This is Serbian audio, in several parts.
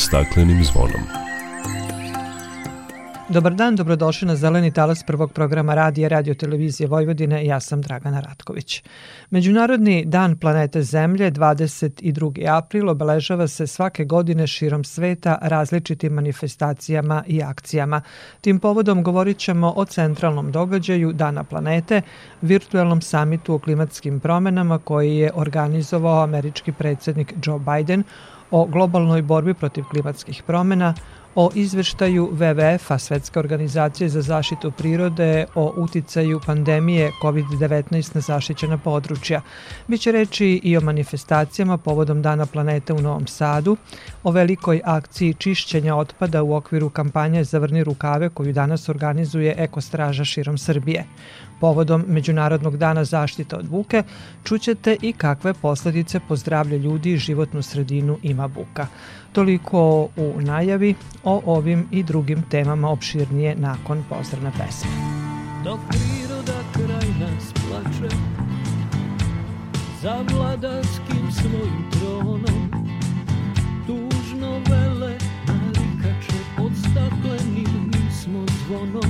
staklenim zvonom. Dobar dan, dobrodošli na Zeleni talas prvog programa radija Radio Televizije Vojvodine. Ja sam Dragana Ratković. Međunarodni dan planete Zemlje 22. april obeležava se svake godine širom sveta različitim manifestacijama i akcijama. Tim povodom govorit ćemo o centralnom događaju Dana planete, virtualnom samitu o klimatskim promenama koji je organizovao američki predsednik Joe Biden o globalnoj borbi protiv klimatskih promena, o izveštaju WWF-a, Svetske organizacije za zaštitu prirode, o uticaju pandemije COVID-19 na zaštićena područja. Biće reči i o manifestacijama povodom Dana planete u Novom Sadu, o velikoj akciji čišćenja otpada u okviru kampanje Zavrni rukave koju danas organizuje Ekostraža širom Srbije. Povodom Međunarodnog dana zaštite od buke čućete i kakve posledice po zdravlje ljudi i životnu sredinu ima buka. Toliko u najavi o ovim i drugim temama opširnije nakon pozdravne pesme. Dok priroda kraj nas plače za vladarskim svojim tronom tužno vele narikače pod staklenim smo zvonom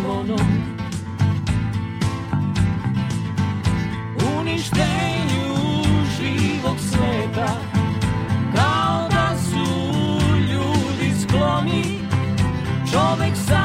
slonom Uništenju živog sveta Kao da su ljudi skloni Čovek sam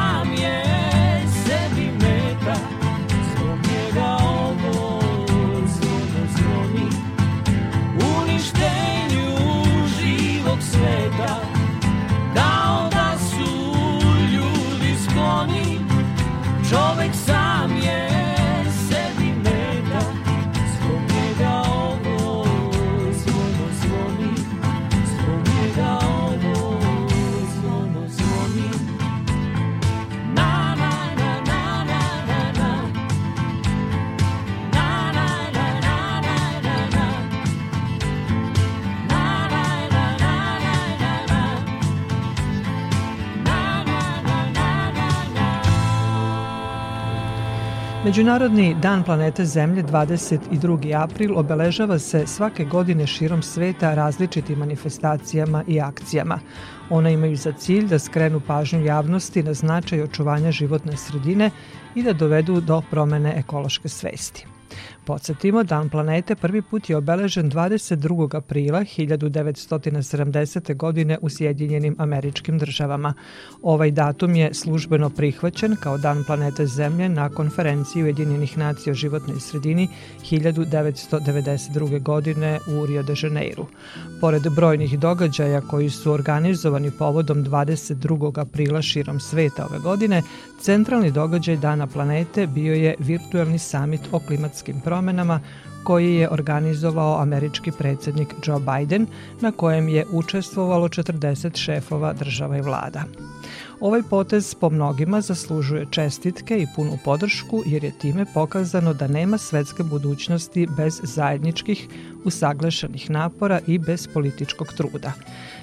Međunarodni dan planete Zemlje 22. april obeležava se svake godine širom sveta različitim manifestacijama i akcijama. Ona imaju za cilj da skrenu pažnju javnosti na značaj očuvanja životne sredine i da dovedu do promene ekološke svesti. Podsjetimo, Dan planete prvi put je obeležen 22. aprila 1970. godine u Sjedinjenim američkim državama. Ovaj datum je službeno prihvaćen kao Dan planete Zemlje na konferenciji Ujedinjenih nacija o životnoj sredini 1992. godine u Rio de Janeiro. Pored brojnih događaja koji su organizovani povodom 22. aprila širom sveta ove godine, centralni događaj Dana planete bio je virtualni samit o klimatskim promenama koji je organizovao američki predsednik Joe Biden, na kojem je učestvovalo 40 šefova država i vlada. Ovaj potez po mnogima zaslužuje čestitke i punu podršku jer je time pokazano da nema svetske budućnosti bez zajedničkih, usaglašenih napora i bez političkog truda.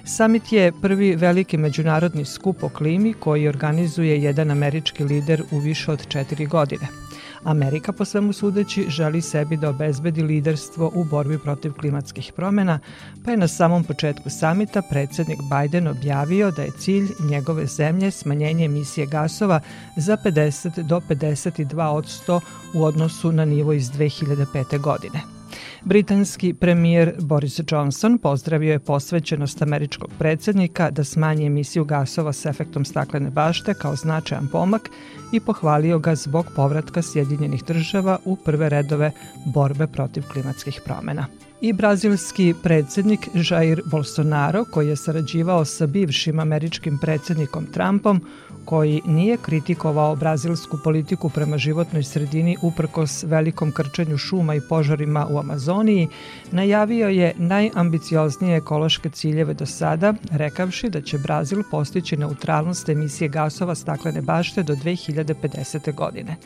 Samit je prvi veliki međunarodni skup o klimi koji organizuje jedan američki lider u više od četiri godine – Amerika po svemu sudeći želi sebi da obezbedi liderstvo u borbi protiv klimatskih promena, pa je na samom početku samita predsednik Biden objavio da je cilj njegove zemlje smanjenje emisije gasova za 50 do 52 od 100 u odnosu na nivo iz 2005. godine. Britanski premijer Boris Johnson pozdravio je posvećenost američkog predsednika da smanji emisiju gasova s efektom staklene bašte kao značajan pomak i pohvalio ga zbog povratka Sjedinjenih država u prve redove borbe protiv klimatskih promena. I brazilski predsednik Jair Bolsonaro, koji je sarađivao sa bivšim američkim predsednikom Trumpom, koji nije kritikovao brazilsku politiku prema životnoj sredini uprkos velikom krčenju šuma i požarima u Amazoniji, najavio je najambicioznije ekološke ciljeve do sada, rekavši da će Brazil postići neutralnost emisije gasova staklene bašte do 2050. godine.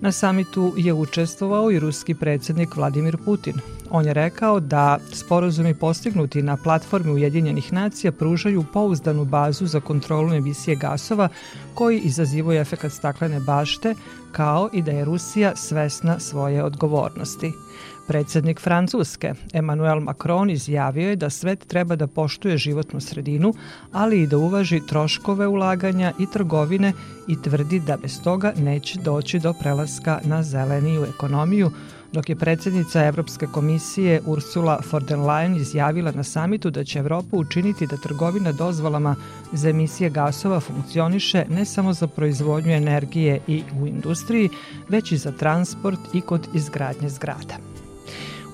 Na samitu je učestvovao i ruski predsednik Vladimir Putin. On je rekao da sporozumi postignuti na platformi Ujedinjenih nacija pružaju pouzdanu bazu za kontrolu emisije gasova koji izazivaju efekat staklene bašte, kao i da je Rusija svesna svoje odgovornosti. Predsednik Francuske, Emmanuel Macron, izjavio je da svet treba da poštuje životnu sredinu, ali i da uvaži troškove ulaganja i trgovine i tvrdi da bez toga neće doći do prelaska na zeleniju ekonomiju, dok je predsednica Evropske komisije Ursula von der Leyen izjavila na samitu da će Evropa učiniti da trgovina dozvolama za emisije gasova funkcioniše ne samo za proizvodnju energije i u industriji, već i za transport i kod izgradnje zgrada.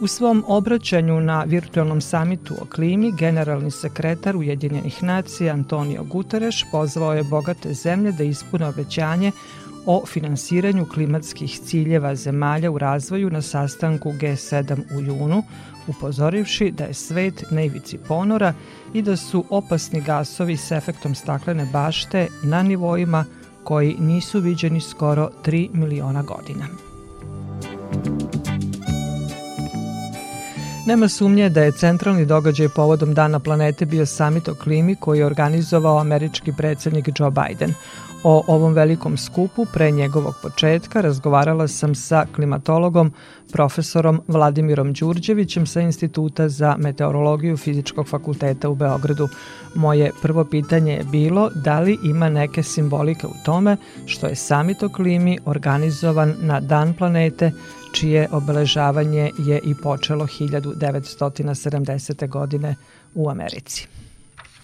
U svom obraćanju na virtualnom samitu o klimi, generalni sekretar Ujedinjenih nacija Antonio Guterres pozvao je bogate zemlje da ispune obećanje o finansiranju klimatskih ciljeva zemalja u razvoju na sastanku G7 u junu, upozorivši da je svet na ivici ponora i da su opasni gasovi s efektom staklene bašte na nivoima koji nisu viđeni skoro 3 miliona godina. Nema sumnje da je centralni događaj povodom Dana planete bio samit o klimi koji je organizovao američki predsednik Joe Biden. O ovom velikom skupu pre njegovog početka razgovarala sam sa klimatologom profesorom Vladimirom Đurđevićem sa Instituta za meteorologiju Fizičkog fakulteta u Beogradu. Moje prvo pitanje je bilo da li ima neke simbolike u tome što je samit o klimi organizovan na Dan planete čije obeležavanje je i počelo 1970. godine u Americi.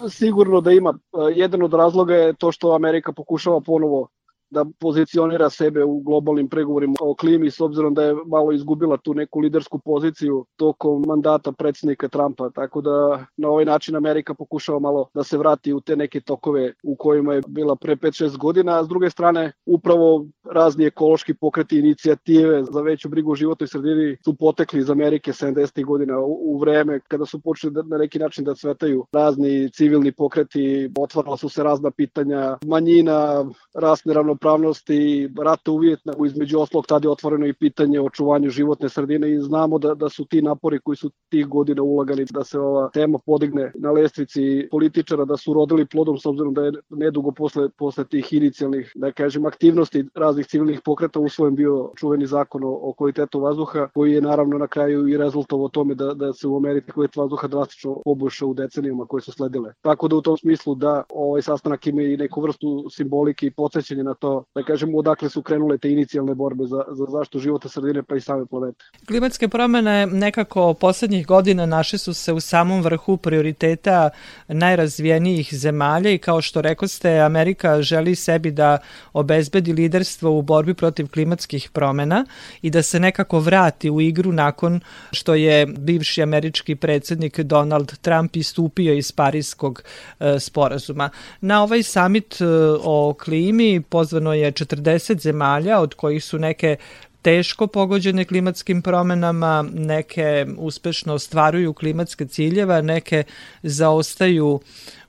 Sigurno da ima. Jedan od razloga je to što Amerika pokušava ponovo da pozicionira sebe u globalnim pregovorima o klimi s obzirom da je malo izgubila tu neku lidersku poziciju tokom mandata predsednika Trumpa, tako da na ovaj način Amerika pokušava malo da se vrati u te neke tokove u kojima je bila pre 5-6 godina, a s druge strane upravo razni ekološki pokreti inicijative za veću brigu o životnoj sredini su potekli iz Amerike 70. godina u vreme kada su počeli da, na neki način da cvetaju razni civilni pokreti, otvarala su se razna pitanja manjina, rasne ravno ravnopravnosti rata u Vjetnamu, između oslog tada je otvoreno i pitanje o očuvanju životne sredine i znamo da, da su ti napori koji su tih godina ulagali da se ova tema podigne na lestvici političara, da su rodili plodom s obzirom da je nedugo posle, posle tih inicijalnih, da kažem, aktivnosti raznih civilnih pokreta usvojen bio čuveni zakon o, o kvalitetu vazduha, koji je naravno na kraju i rezultovao tome da, da se u Americi kvalitet vazduha drastično poboljša u decenijama koje su sledile. Tako da u tom smislu da ovaj sastanak ima i neku vrstu simbolike i podsjećanja na to to, da kažemo, odakle su krenule te inicijalne borbe za, za zaštitu života sredine pa i same planete. Klimatske promene nekako poslednjih godina naše su se u samom vrhu prioriteta najrazvijenijih zemalja i kao što rekoste, Amerika želi sebi da obezbedi liderstvo u borbi protiv klimatskih promena i da se nekako vrati u igru nakon što je bivši američki predsednik Donald Trump istupio iz Parijskog e, sporazuma. Na ovaj summit e, o klimi pozvan pozvano je 40 zemalja, od kojih su neke teško pogođene klimatskim promenama, neke uspešno ostvaruju klimatske ciljeva, neke zaostaju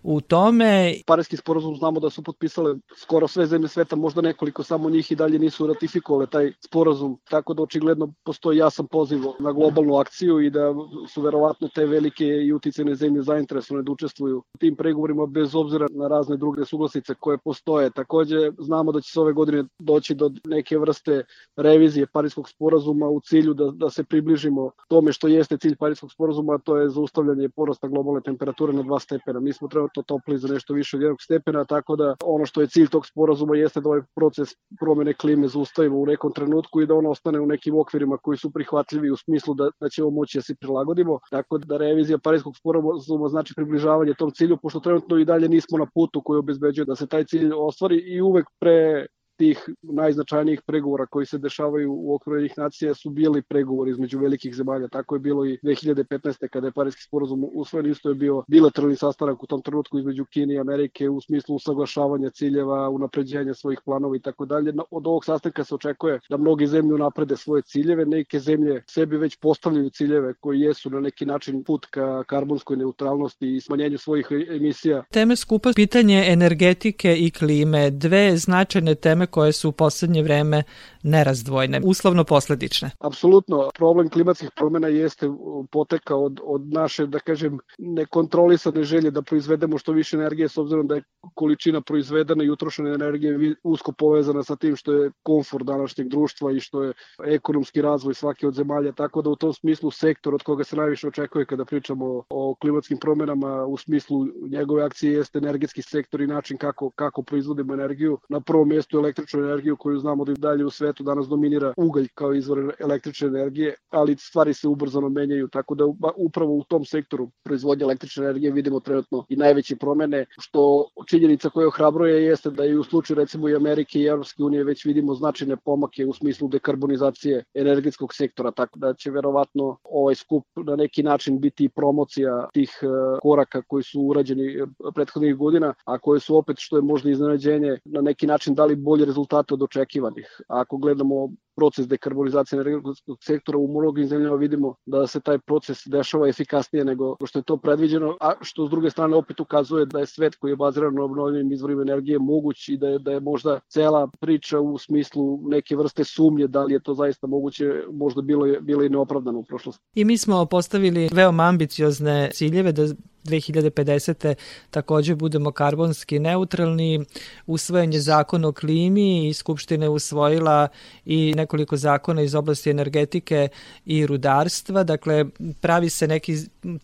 u tome. Parijski sporazum znamo da su potpisale skoro sve zemlje sveta, možda nekoliko samo njih i dalje nisu ratifikovale taj sporazum, tako da očigledno postoji jasan poziv na globalnu akciju i da su verovatno te velike i uticene zemlje zainteresovane da učestvuju u tim pregovorima bez obzira na razne druge suglasice koje postoje. Takođe znamo da će se ove godine doći do neke vrste revizije Parijskog sporazuma u cilju da, da se približimo tome što jeste cilj Parijskog sporazuma, a to je zaustavljanje porasta globalne temperature na 2 stepena. Mi smo topli za nešto više od jednog stepena, tako da ono što je cilj tog sporazuma jeste da ovaj proces promene klime zaustavimo u nekom trenutku i da on ostane u nekim okvirima koji su prihvatljivi u smislu da, da ćemo moći da se prilagodimo. Tako da revizija Parijskog sporazuma znači približavanje tom cilju, pošto trenutno i dalje nismo na putu koji obezbeđuje da se taj cilj ostvari i uvek pre tih najznačajnijih pregovora koji se dešavaju u okviru jednih nacija su bili pregovori između velikih zemalja. Tako je bilo i 2015. kada je Parijski sporazum usvojen, isto je bio bilateralni sastanak u tom trenutku između Kine i Amerike u smislu usaglašavanja ciljeva, unapređenja svojih planova i tako dalje. Od ovog sastanka se očekuje da mnogi zemlje unaprede svoje ciljeve, neke zemlje sebi već postavljaju ciljeve koji jesu na neki način put ka karbonskoj neutralnosti i smanjenju svojih emisija. Teme skupa pitanje energetike i klime, dve značajne teme koje su u poslednje vreme nerazdvojne, uslovno posledične. Apsolutno, problem klimatskih promena jeste poteka od, od naše, da kažem, nekontrolisane želje da proizvedemo što više energije, s obzirom da je količina proizvedene i utrošene energije usko povezana sa tim što je komfort današnjeg društva i što je ekonomski razvoj svake od zemalja, tako da u tom smislu sektor od koga se najviše očekuje kada pričamo o klimatskim promenama u smislu njegove akcije jeste energetski sektor i način kako, kako proizvodimo energiju. Na prvom mjestu električnu energiju koju znamo da dalje u svetu danas dominira ugalj kao izvor električne energije, ali stvari se ubrzano menjaju, tako da upravo u tom sektoru proizvodnje električne energije vidimo trenutno i najveće promene, što činjenica koja ohrabruje jeste da i u slučaju recimo i Amerike i Evropske unije već vidimo značajne pomake u smislu dekarbonizacije energetskog sektora, tako da će verovatno ovaj skup na neki način biti promocija tih e, koraka koji su urađeni prethodnih godina, a koje su opet, što je možda iznenađenje, na neki način dali bolje rezultate od očekivanih. Ako gledamo proces dekarbonizacije energetskog sektora u mnogim zemljama vidimo da se taj proces dešava efikasnije nego što je to predviđeno, a što s druge strane opet ukazuje da je svet koji je baziran na obnovljivim izvorima energije moguć i da je, da je možda cela priča u smislu neke vrste sumnje da li je to zaista moguće, možda bilo je, bilo i neopravdano u prošlosti. I mi smo postavili veoma ambiciozne ciljeve da 2050. takođe budemo karbonski neutralni, usvojen je zakon o klimi i Skupština je usvojila i nekoliko zakona iz oblasti energetike i rudarstva, dakle pravi se neki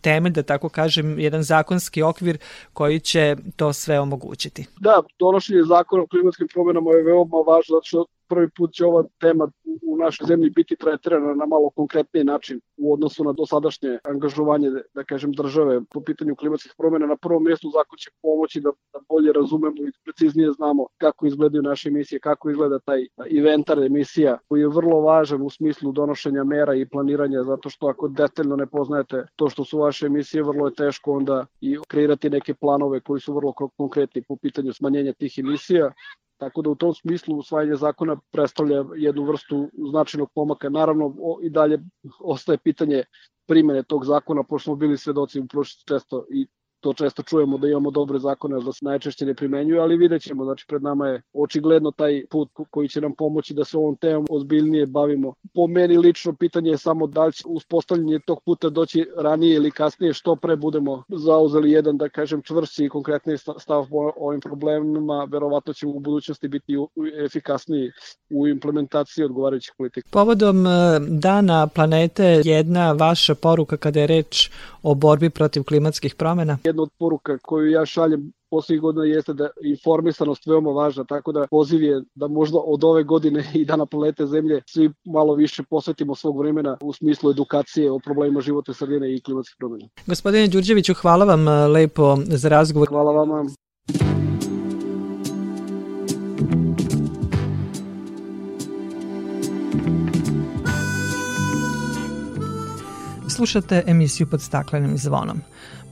temelj, da tako kažem, jedan zakonski okvir koji će to sve omogućiti. Da, donošenje zakona o klimatskim promenama je veoma važno, zato što prvi put će ova tema našoj zemlji biti tretirana na malo konkretniji način u odnosu na dosadašnje angažovanje, da kažem, države po pitanju klimatskih promjena. Na prvom mjestu zakon će pomoći da, da bolje razumemo i preciznije znamo kako izgledaju naše emisije, kako izgleda taj inventar emisija koji je vrlo važan u smislu donošenja mera i planiranja, zato što ako detaljno ne poznajete to što su vaše emisije, vrlo je teško onda i kreirati neke planove koji su vrlo konkretni po pitanju smanjenja tih emisija. Tako da u tom smislu usvajanje zakona predstavlja jednu vrstu značajnog pomaka. Naravno i dalje ostaje pitanje primene tog zakona, pošto smo bili svedoci u prošlosti često i to često čujemo da imamo dobre zakone, da se najčešće ne primenjuju, ali vidjet ćemo, znači pred nama je očigledno taj put koji će nam pomoći da se ovom temom ozbiljnije bavimo. Po meni lično pitanje je samo da li će uspostavljanje tog puta doći ranije ili kasnije, što pre budemo zauzeli jedan, da kažem, čvrsti i konkretni stav po ovim problemima, verovatno ćemo u budućnosti biti efikasniji u implementaciji odgovarajućih politika. Povodom e, dana planete, jedna vaša poruka kada je reč o borbi protiv klimatskih promena? Jedna od poruka koju ja šaljem poslednjih godina jeste da informisanost veoma važna, tako da poziv je da možda od ove godine i dana planete Zemlje svi malo više posvetimo svog vremena u smislu edukacije o problemima životne sredine i klimatskih promena. Gospodine Đurđeviću, hvala vam e, lepo za razgovor. Hvala vama. Slušate emisiju pod staklenim zvonom.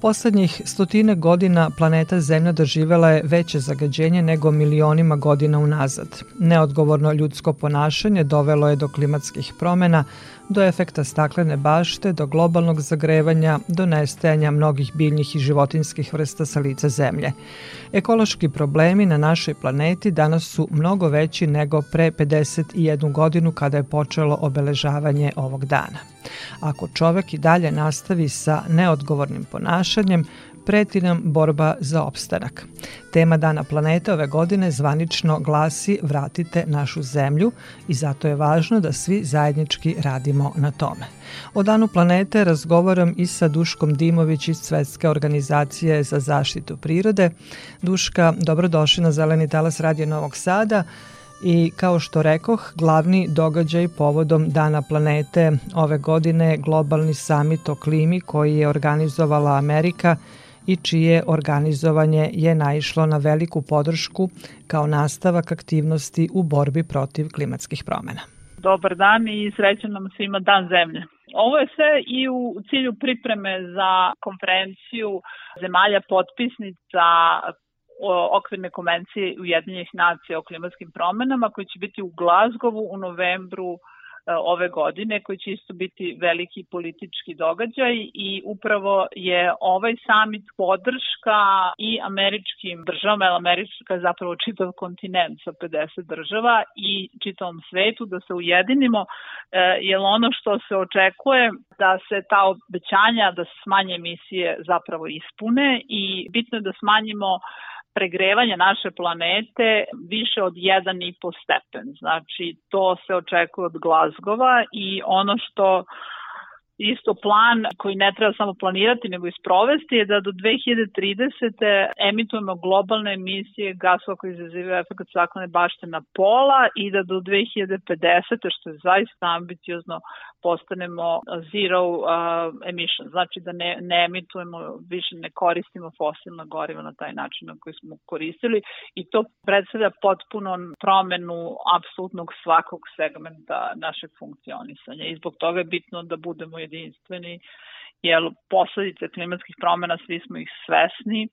Poslednjih stotine godina planeta Zemlja doživela je veće zagađenje nego milionima godina unazad. Neodgovorno ljudsko ponašanje dovelo je do klimatskih promena, do efekta staklene bašte, do globalnog zagrevanja, do nestajanja mnogih biljnih i životinskih vrsta sa lica Zemlje. Ekološki problemi na našoj planeti danas su mnogo veći nego pre 51 godinu kada je počelo obeležavanje ovog dana. Ako čovek i dalje nastavi sa neodgovornim ponašanjem, preti nam borba za opstanak. Tema Dana planete ove godine zvanično glasi Vratite našu zemlju i zato je važno da svi zajednički radimo na tome. O Danu planete razgovaram i sa Duškom Dimović iz Svetske organizacije za zaštitu prirode. Duška, dobrodošli na Zeleni talas Radio Novog Sada i kao što rekoh, glavni događaj povodom Dana planete ove godine globalni samit o klimi koji je organizovala Amerika i čije organizovanje je naišlo na veliku podršku kao nastavak aktivnosti u borbi protiv klimatskih promena. Dobar dan i srećan nam svima Dan zemlje. Ovo je sve i u cilju pripreme za konferenciju zemalja potpisnica okvirne konvencije Ujedinjenih nacija o klimatskim promenama koji će biti u Glazgovu u novembru ove godine koji će isto biti veliki politički događaj i upravo je ovaj samit podrška i američkim državama, jer Američka je zapravo čitav kontinent sa 50 država i čitavom svetu da se ujedinimo, e, jer ono što se očekuje da se ta obećanja da se smanje emisije zapravo ispune i bitno je da smanjimo pregrevanja naše planete više od 1,5 stepen. Znači, to se očekuje od Glazgova i ono što isto plan koji ne treba samo planirati nego i sprovesti je da do 2030. emitujemo globalne emisije gasova koji izazivaju efekt staklene bašte na pola i da do 2050. što je zaista ambiciozno postanemo zero uh, emission, znači da ne, ne emitujemo, više ne koristimo fosilna goriva na taj način na koji smo koristili i to predstavlja potpuno promenu apsolutnog svakog segmenta našeg funkcionisanja i zbog toga je bitno da budemo jedinstveni, jer posledice klimatskih promena svi smo ih svesni,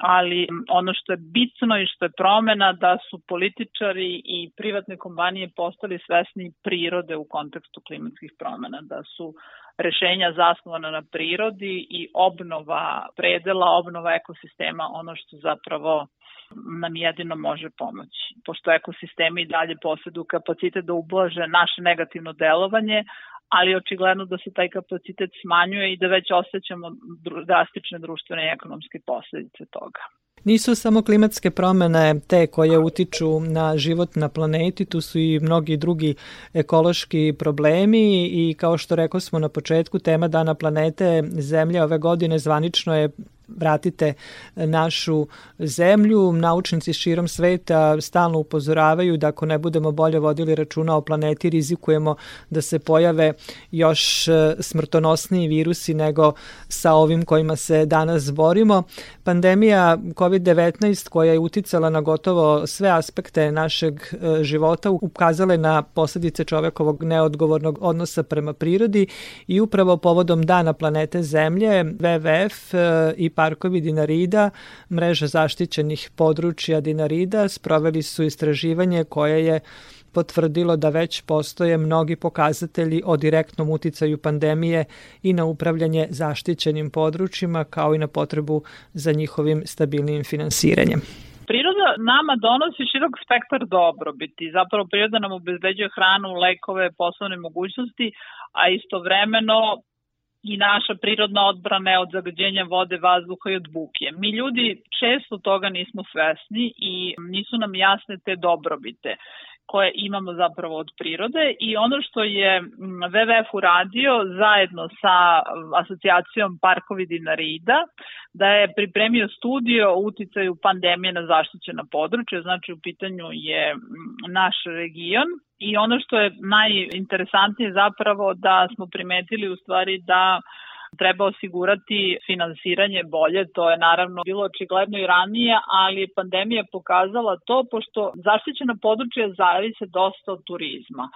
ali ono što je bitno i što je promena da su političari i privatne kompanije postali svesni prirode u kontekstu klimatskih promena, da su rešenja zasnovana na prirodi i obnova predela, obnova ekosistema ono što zapravo nam jedino može pomoći. Pošto ekosistemi i dalje posjeduju kapacitet da ublaže naše negativno delovanje, ali očigledno da se taj kapacitet smanjuje i da već osjećamo drastične društvene i ekonomske posledice toga. Nisu samo klimatske promene te koje utiču na život na planeti, tu su i mnogi drugi ekološki problemi i kao što rekao smo na početku, tema Dana planete Zemlja ove godine zvanično je vratite našu zemlju. Naučnici širom sveta stalno upozoravaju da ako ne budemo bolje vodili računa o planeti, rizikujemo da se pojave još e, smrtonosniji virusi nego sa ovim kojima se danas borimo. Pandemija COVID-19 koja je uticala na gotovo sve aspekte našeg e, života ukazala je na posledice čovekovog neodgovornog odnosa prema prirodi i upravo povodom dana planete Zemlje WWF e, i parkovi Dinarida, mreža zaštićenih područja Dinarida, sproveli su istraživanje koje je potvrdilo da već postoje mnogi pokazatelji o direktnom uticaju pandemije i na upravljanje zaštićenim područjima kao i na potrebu za njihovim stabilnim finansiranjem. Priroda nama donosi širok spektar dobrobiti. Zapravo priroda nam obezbeđuje hranu, lekove, poslovne mogućnosti, a istovremeno i naša prirodna odbrana je od zagađenja vode, vazduha i od buke. Mi ljudi često toga nismo svesni i nisu nam jasne te dobrobite koje imamo zapravo od prirode i ono što je WWF uradio zajedno sa asocijacijom Parkovi Dinarida, da je pripremio studiju o uticaju pandemije na zaštićena područja, znači u pitanju je naš region I ono što je najinteresantnije zapravo da smo primetili u stvari da treba osigurati finansiranje bolje, to je naravno bilo očigledno i ranije, ali pandemija pokazala to pošto zaštićena područja zavise dosta od turizma.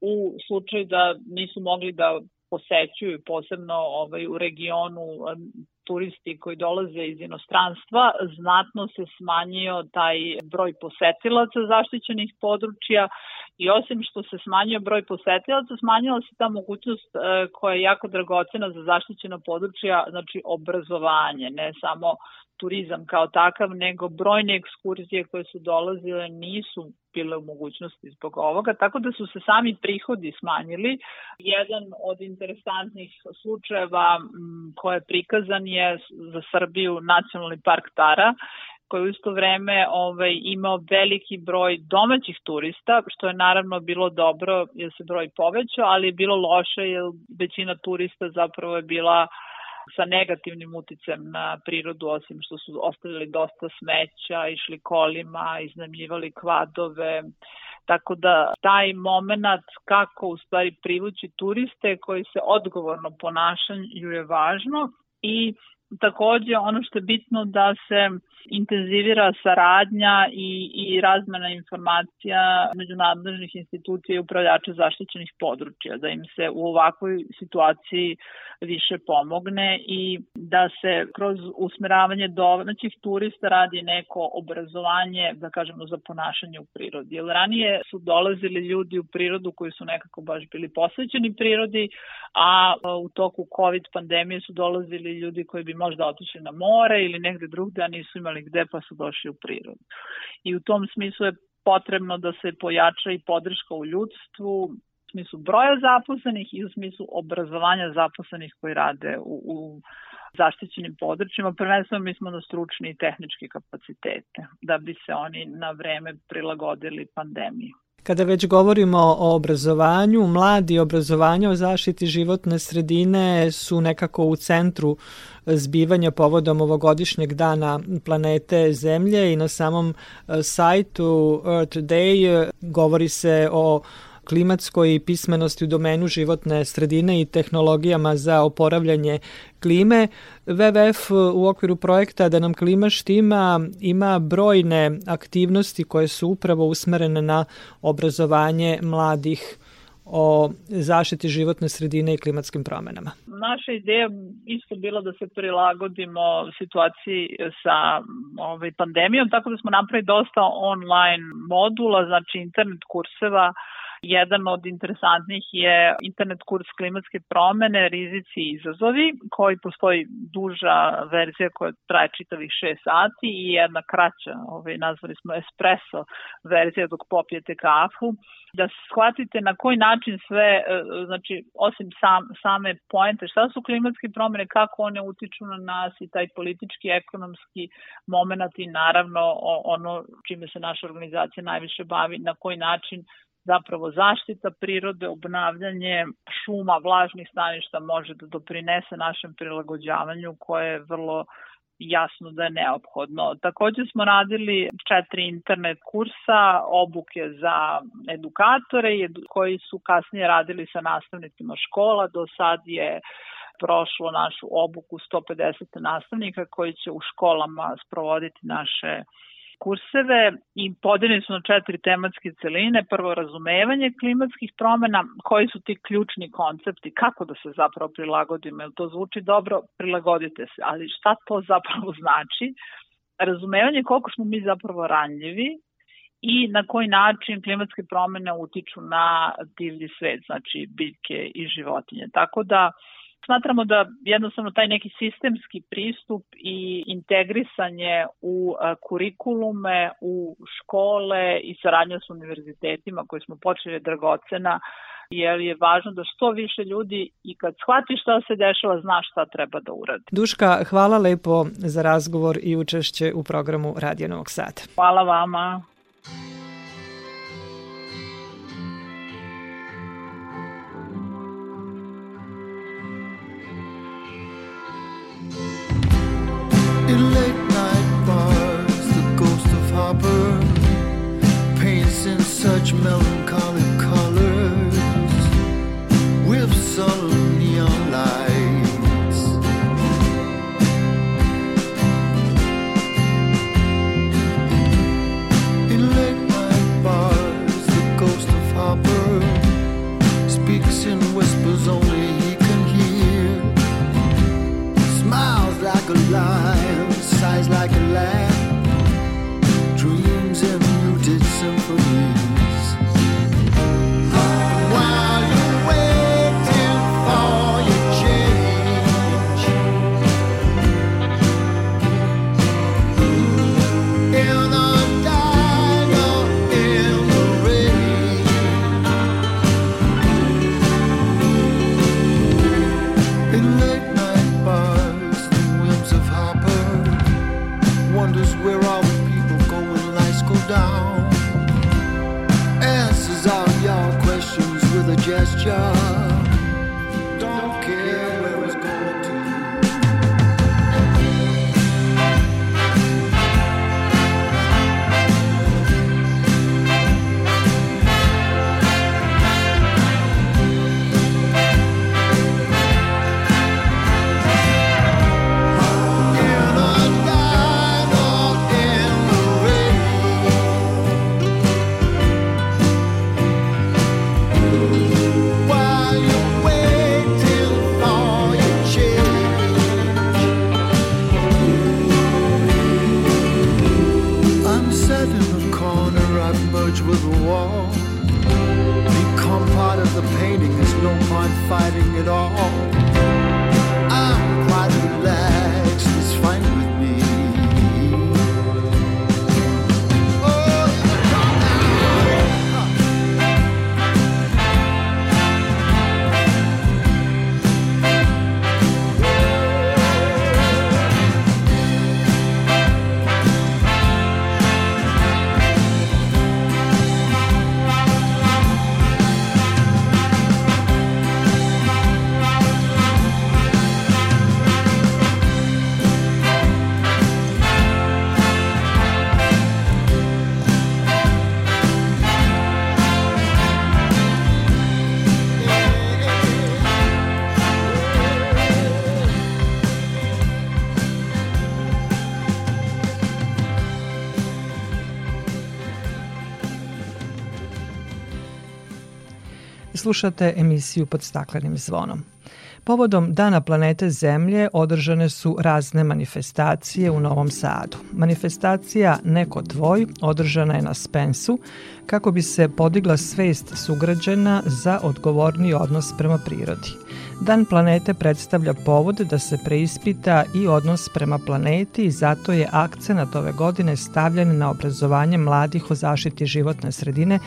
U slučaju da nisu mogli da posećuju, posebno ovaj, u regionu turisti koji dolaze iz inostranstva, znatno se smanjio taj broj posetilaca zaštićenih područja i osim što se smanjio broj posetilaca, smanjila se ta mogućnost e, koja je jako dragocena za zaštićena područja, znači obrazovanje, ne samo turizam kao takav, nego brojne ekskurzije koje su dolazile nisu bile u mogućnosti zbog ovoga, tako da su se sami prihodi smanjili. Jedan od interesantnih slučajeva koje je prikazan je za Srbiju Nacionalni park Tara, koji u isto vreme ovaj, imao veliki broj domaćih turista, što je naravno bilo dobro jer se broj povećao, ali je bilo loše jer većina turista zapravo je bila sa negativnim uticajem na prirodu, osim što su ostavili dosta smeća, išli kolima, iznajmljivali kvadove, Tako da taj moment kako u stvari privući turiste koji se odgovorno ponašanju je važno i takođe ono što je bitno da se intenzivira saradnja i, i razmena informacija među nadležnih institucija i upravljača zaštićenih područja, da im se u ovakvoj situaciji više pomogne i da se kroz usmeravanje domaćih turista radi neko obrazovanje, da kažemo, za ponašanje u prirodi. Jer ranije su dolazili ljudi u prirodu koji su nekako baš bili posvećeni prirodi, a u toku COVID pandemije su dolazili ljudi koji bi možda otišli na more ili negde drugde, a nisu imali gde pa su došli u prirodu. I u tom smislu je potrebno da se pojača i podrška u ljudstvu, u smislu broja zaposlenih i u smislu obrazovanja zaposlenih koji rade u, u zaštićenim područjima. Prvenstveno mi smo na stručni i tehnički kapacitete da bi se oni na vreme prilagodili pandemiji. Kada već govorimo o obrazovanju, mladi obrazovanja o zaštiti životne sredine su nekako u centru zbivanja povodom ovogodišnjeg dana planete Zemlje i na samom e, sajtu Earth Day govori se o klimatskoj pismenosti u domenu životne sredine i tehnologijama za oporavljanje klime. WWF u okviru projekta Da nam klima štima ima brojne aktivnosti koje su upravo usmerene na obrazovanje mladih o zaštiti životne sredine i klimatskim promenama. Naša ideja isto bila da se prilagodimo situaciji sa ovaj, pandemijom, tako da smo napravili dosta online modula, znači internet kurseva Jedan od interesantnih je internet kurs klimatske promene, rizici i izazovi, koji postoji duža verzija koja traje čitavih 6 sati i jedna kraća, ovaj, nazvali smo espresso verzija dok popijete kafu, da shvatite na koji način sve, e, znači, osim sam, same poente, šta su klimatske promene, kako one utiču na nas i taj politički, ekonomski moment i naravno ono čime se naša organizacija najviše bavi, na koji način zapravo zaštita prirode, obnavljanje šuma, vlažnih staništa može da doprinese našem prilagođavanju koje je vrlo jasno da je neophodno. Takođe smo radili četiri internet kursa, obuke za edukatore koji su kasnije radili sa nastavnicima škola. Do sad je prošlo našu obuku 150 nastavnika koji će u školama sprovoditi naše kurseve i podeljeni su na četiri tematske celine. Prvo, razumevanje klimatskih promena, koji su ti ključni koncepti, kako da se zapravo prilagodimo, jer to zvuči dobro, prilagodite se, ali šta to zapravo znači? Razumevanje koliko smo mi zapravo ranljivi i na koji način klimatske promene utiču na divlji svet, znači biljke i životinje. Tako da Smatramo da jednostavno taj neki sistemski pristup i integrisanje u kurikulume, u škole i saradnja s univerzitetima koje smo počeli dragocena, jer je važno da što više ljudi i kad shvati šta se dešava, zna šta treba da uradi. Duška, hvala lepo za razgovor i učešće u programu Radio Novog Sada. Hvala vama. much. merge with the wall. Become part of the painting, there's no point fighting at all. Slušate emisiju pod staklenim zvonom. Povodom Dana planete Zemlje održane su razne manifestacije u Novom Sadu. Manifestacija Neko tvoj održana je na Spensu kako bi se podigla svest sugrađena za odgovorni odnos prema prirodi. Dan planete predstavlja povod da se preispita i odnos prema planeti i zato je akcenat ove godine stavljen na obrazovanje mladih o zaštiti životne sredine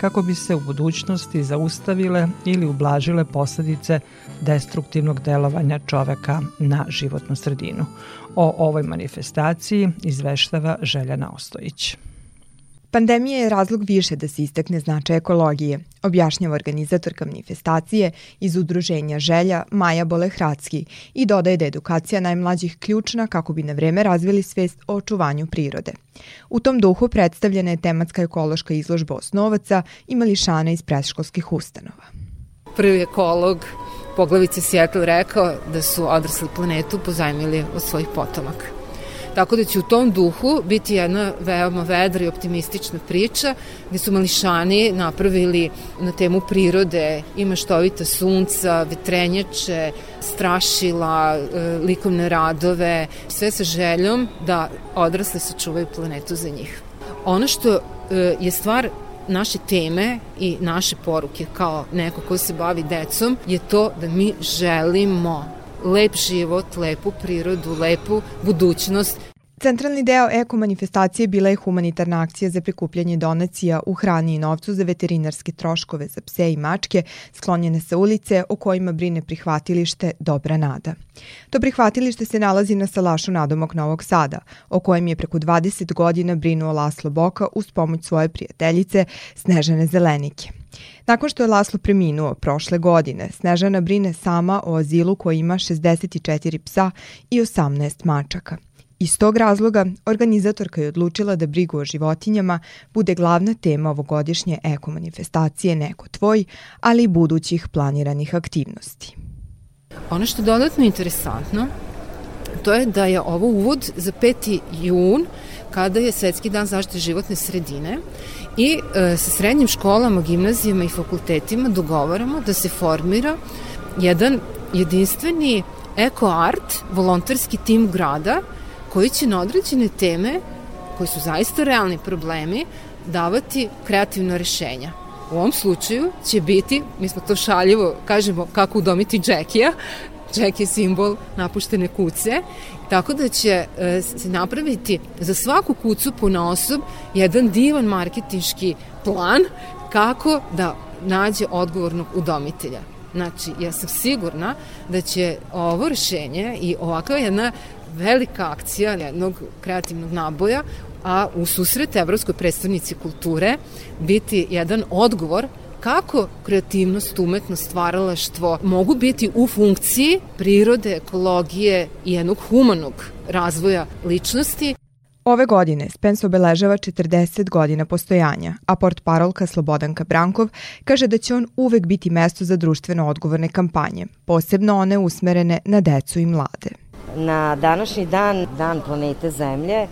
kako bi se u budućnosti zaustavile ili ublažile posledice destruktivnog delovanja čoveka na životnu sredinu. O ovoj manifestaciji izveštava Željana Ostojić. Pandemija je razlog više da se istakne značaj ekologije, objašnjava organizatorka manifestacije iz udruženja Želja Maja Bolehradski i dodaje da je edukacija najmlađih ključna kako bi na vreme razvili svest o očuvanju prirode. U tom duhu predstavljena je tematska ekološka izložba osnovaca i mališana iz predškolskih ustanova. Prvi ekolog Poglavice Seattle rekao da su odrasli planetu pozajmili od svojih potomaka. Tako da će u tom duhu biti jedna veoma vedra i optimistična priča gde su mališani napravili na temu prirode i maštovita sunca, vetrenjače, strašila, e, likovne radove, sve sa željom da odrasle sačuvaju planetu za njih. Ono što e, je stvar naše teme i naše poruke kao neko ko se bavi decom je to da mi želimo lep život, lepu prirodu, lepu budućnost. Centralni deo eko manifestacije bila je humanitarna akcija za prikupljanje donacija u hrani i novcu za veterinarske troškove za pse i mačke sklonjene sa ulice o kojima brine prihvatilište Dobra Nada. To prihvatilište se nalazi na salašu nadomak Novog Sada, o kojem je preko 20 godina brinuo Laslo Boka uz pomoć svoje prijateljice Snežane Zelenike. Nakon što je Laslo preminuo prošle godine, Snežana brine sama o azilu koji ima 64 psa i 18 mačaka – Iz tog razloga, organizatorka je odlučila da brigu o životinjama bude glavna tema ovogodišnje eko manifestacije Neko tvoj, ali i budućih planiranih aktivnosti. Ono što je dodatno interesantno, to je da je ovo uvod za 5. jun, kada je Svetski dan zaštite životne sredine i e, sa srednjim školama, gimnazijama i fakultetima dogovaramo da se formira jedan jedinstveni Eko Art, volonterski tim grada, koji će na određene teme, koji su zaista realni problemi, davati kreativno rešenja. U ovom slučaju će biti, mi smo to šaljivo, kažemo kako udomiti Džekija, Džek je simbol napuštene kuce, tako da će se napraviti za svaku kucu po osob jedan divan marketinški plan kako da nađe odgovornog udomitelja. Znači, ja sam sigurna da će ovo rešenje i ovakva jedna velika akcija jednog kreativnog naboja a u susret Evropskoj predstavnici kulture biti jedan odgovor kako kreativnost, umetnost, stvaralaštvo mogu biti u funkciji prirode, ekologije i jednog humanog razvoja ličnosti. Ove godine Spence obeležava 40 godina postojanja, a port parolka Slobodanka Brankov kaže da će on uvek biti mesto za društveno odgovorne kampanje, posebno one usmerene na decu i mlade. Na današnji dan, dan planete Zemlje,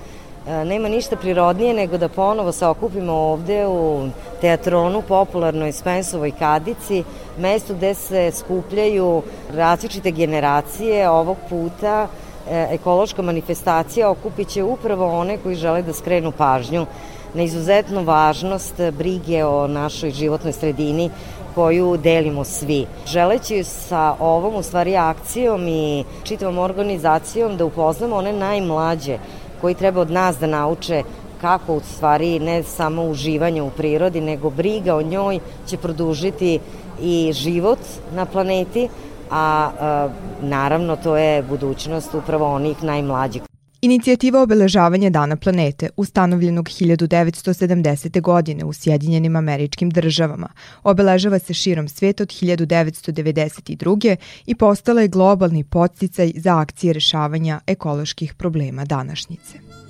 nema ništa prirodnije nego da ponovo se okupimo ovde u teatronu, popularnoj Spensovoj kadici, mesto gde se skupljaju različite generacije ovog puta e, ekološka manifestacija okupit će upravo one koji žele da skrenu pažnju na izuzetnu važnost brige o našoj životnoj sredini koju delimo svi. Želeći sa ovom u stvari akcijom i čitavom organizacijom da upoznamo one najmlađe koji treba od nas da nauče kako u stvari ne samo uživanje u prirodi, nego briga o njoj će produžiti i život na planeti, a e, naravno to je budućnost upravo onih najmlađih. Inicijativa obeležavanja Dana planete, ustanovljenog 1970. godine u Sjedinjenim američkim državama, obeležava se širom sveta od 1992. i postala je globalni podsticaj za akcije rešavanja ekoloških problema današnjice.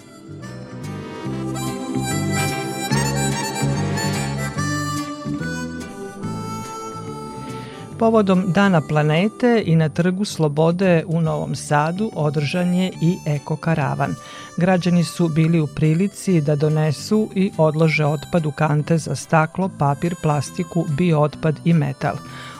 Povodom Dana planete i na Trgu Slobode u Novom Sadu održan je i Eko Karavan. Građani su bili u prilici da donesu i odlože otpad u kante za staklo, papir, plastiku, biootpad i metal.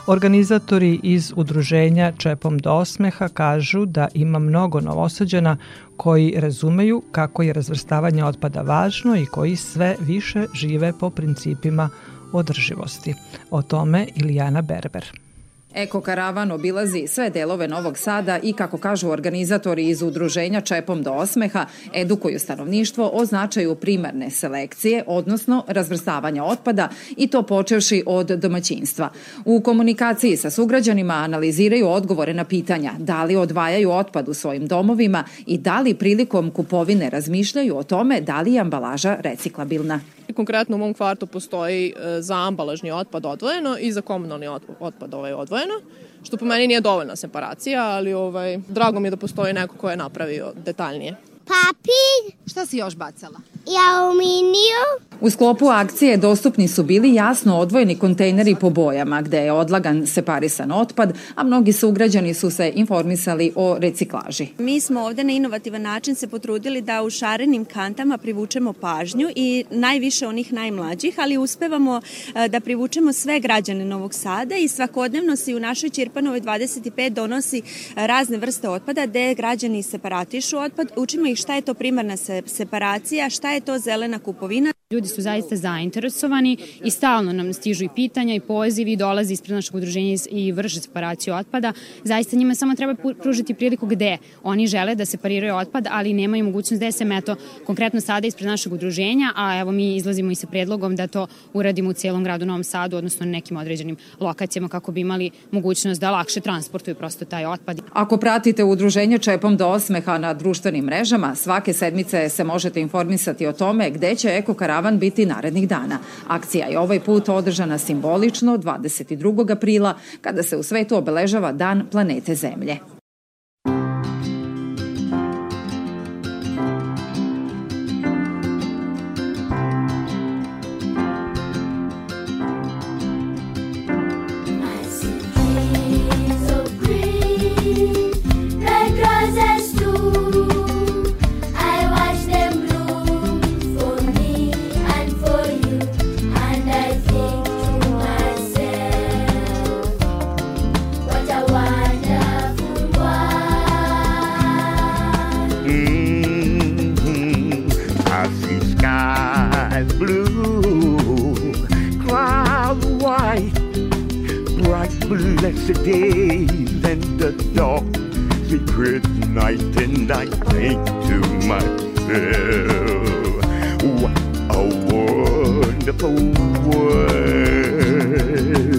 Organizatori iz udruženja Čepom do osmeha kažu da ima mnogo novosađana koji razumeju kako je razvrstavanje otpada važno i koji sve više žive po principima održivosti. O tome Ilijana Berber. Eko karavan obilazi sve delove Novog Sada i, kako kažu organizatori iz udruženja Čepom do osmeha, edukuju stanovništvo o značaju primarne selekcije, odnosno razvrstavanja otpada i to počevši od domaćinstva. U komunikaciji sa sugrađanima analiziraju odgovore na pitanja da li odvajaju otpad u svojim domovima i da li prilikom kupovine razmišljaju o tome da li je ambalaža reciklabilna. Konkretno u mom kvartu postoji e, za ambalažni otpad odvojeno i za komunalni otpad ovaj odvojeno, što po meni nije dovoljna separacija, ali ovaj, drago mi je da postoji neko ko je napravio detaljnije. Papir. Šta si još bacala? I aluminiju. U sklopu akcije dostupni su bili jasno odvojeni kontejneri po bojama gde je odlagan separisan otpad, a mnogi sugrađani su se informisali o reciklaži. Mi smo ovde na inovativan način se potrudili da u šarenim kantama privučemo pažnju i najviše onih najmlađih, ali uspevamo e, da privučemo sve građane Novog Sada i svakodnevno se u našoj Čirpanovoj 25 donosi razne vrste otpada gde građani separatišu otpad, učimo ih šta je to primarna separacija, šta je je to zelena kupovina. Ljudi su zaista zainteresovani i stalno nam stižu i pitanja i pozivi, dolaze ispred našeg udruženja i vrše separaciju otpada. Zaista njima samo treba pružiti priliku gde oni žele da separiraju otpad, ali nemaju mogućnost da sem eto konkretno sada ispred našeg udruženja, a evo mi izlazimo i sa predlogom da to uradimo u cijelom gradu Novom Sadu, odnosno na nekim određenim lokacijama kako bi imali mogućnost da lakše transportuju prosto taj otpad. Ako pratite udruženje Čepom do osmeha na društvenim mrežama, svake sedmice se možete informisati o tome gde će Eko karavan biti narednih dana. Akcija je ovaj put održana simbolično 22. aprila kada se u svetu obeležava Dan planete Zemlje. Days and the dark secret night, and I think to myself, what a wonderful world.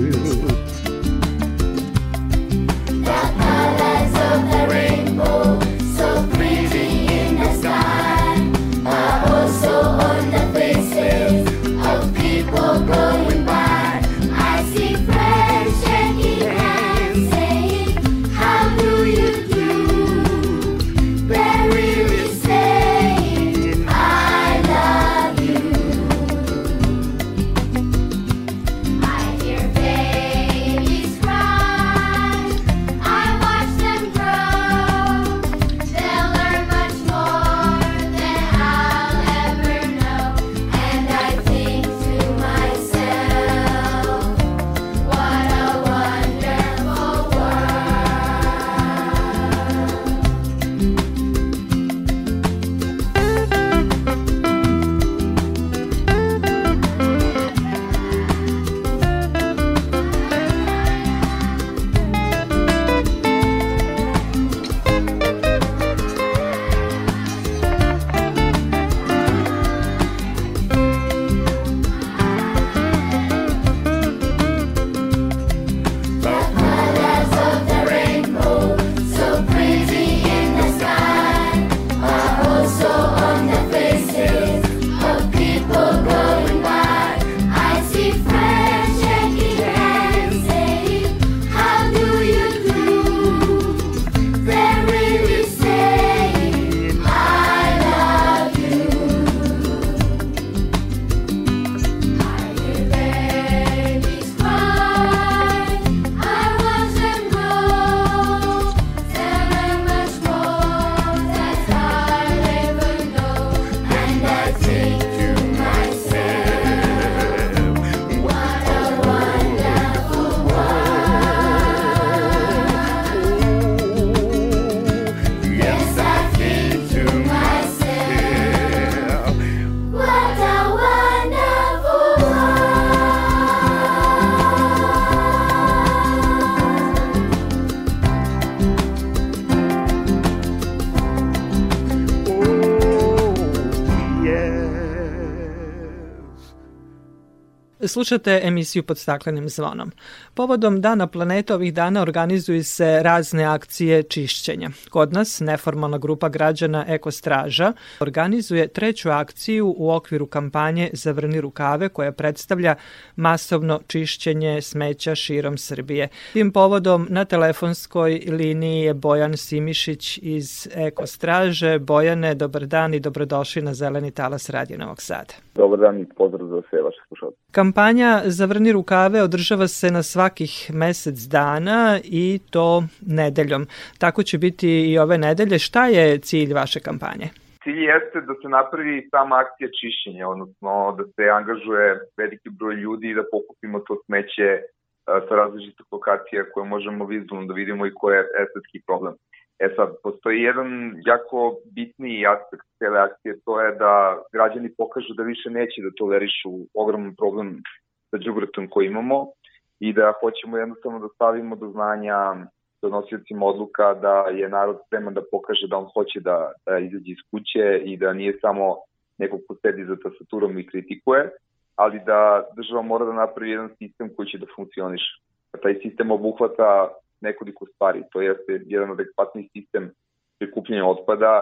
Slušate emisiju pod staklenim zvonom. Povodom Dana planeta ovih dana organizuju se razne akcije čišćenja. Kod nas neformalna grupa građana Ekostraža organizuje treću akciju u okviru kampanje Zavrni rukave koja predstavlja masovno čišćenje smeća širom Srbije. Tim povodom na telefonskoj liniji je Bojan Simišić iz Ekostraže. Bojane, dobar dan i dobrodošli na Zeleni talas Radio Novog Sada. Dobar dan i pozdrav za sve vaše slušalce. Kampanja Zavrni rukave održava se na svakih mesec dana i to nedeljom. Tako će biti i ove nedelje. Šta je cilj vaše kampanje? Cilj jeste da se napravi sama akcija čišćenja, odnosno da se angažuje veliki broj ljudi i da pokupimo to smeće sa različitih lokacija koje možemo vizualno da vidimo i koje je estetski problem. E sad, postoji jedan jako bitni aspekt cele akcije, to je da građani pokažu da više neće da tolerišu ogroman problem sa džubratom koji imamo i da hoćemo jednostavno da stavimo do znanja donosiocima odluka da je narod spreman da pokaže da on hoće da, da izađe iz kuće i da nije samo neko ko sedi za tastaturom i kritikuje, ali da država mora da napravi jedan sistem koji će da funkcioniše. Taj sistem obuhvata nekoliko stvari. To jeste jedan adekvatni sistem prikupljanja otpada,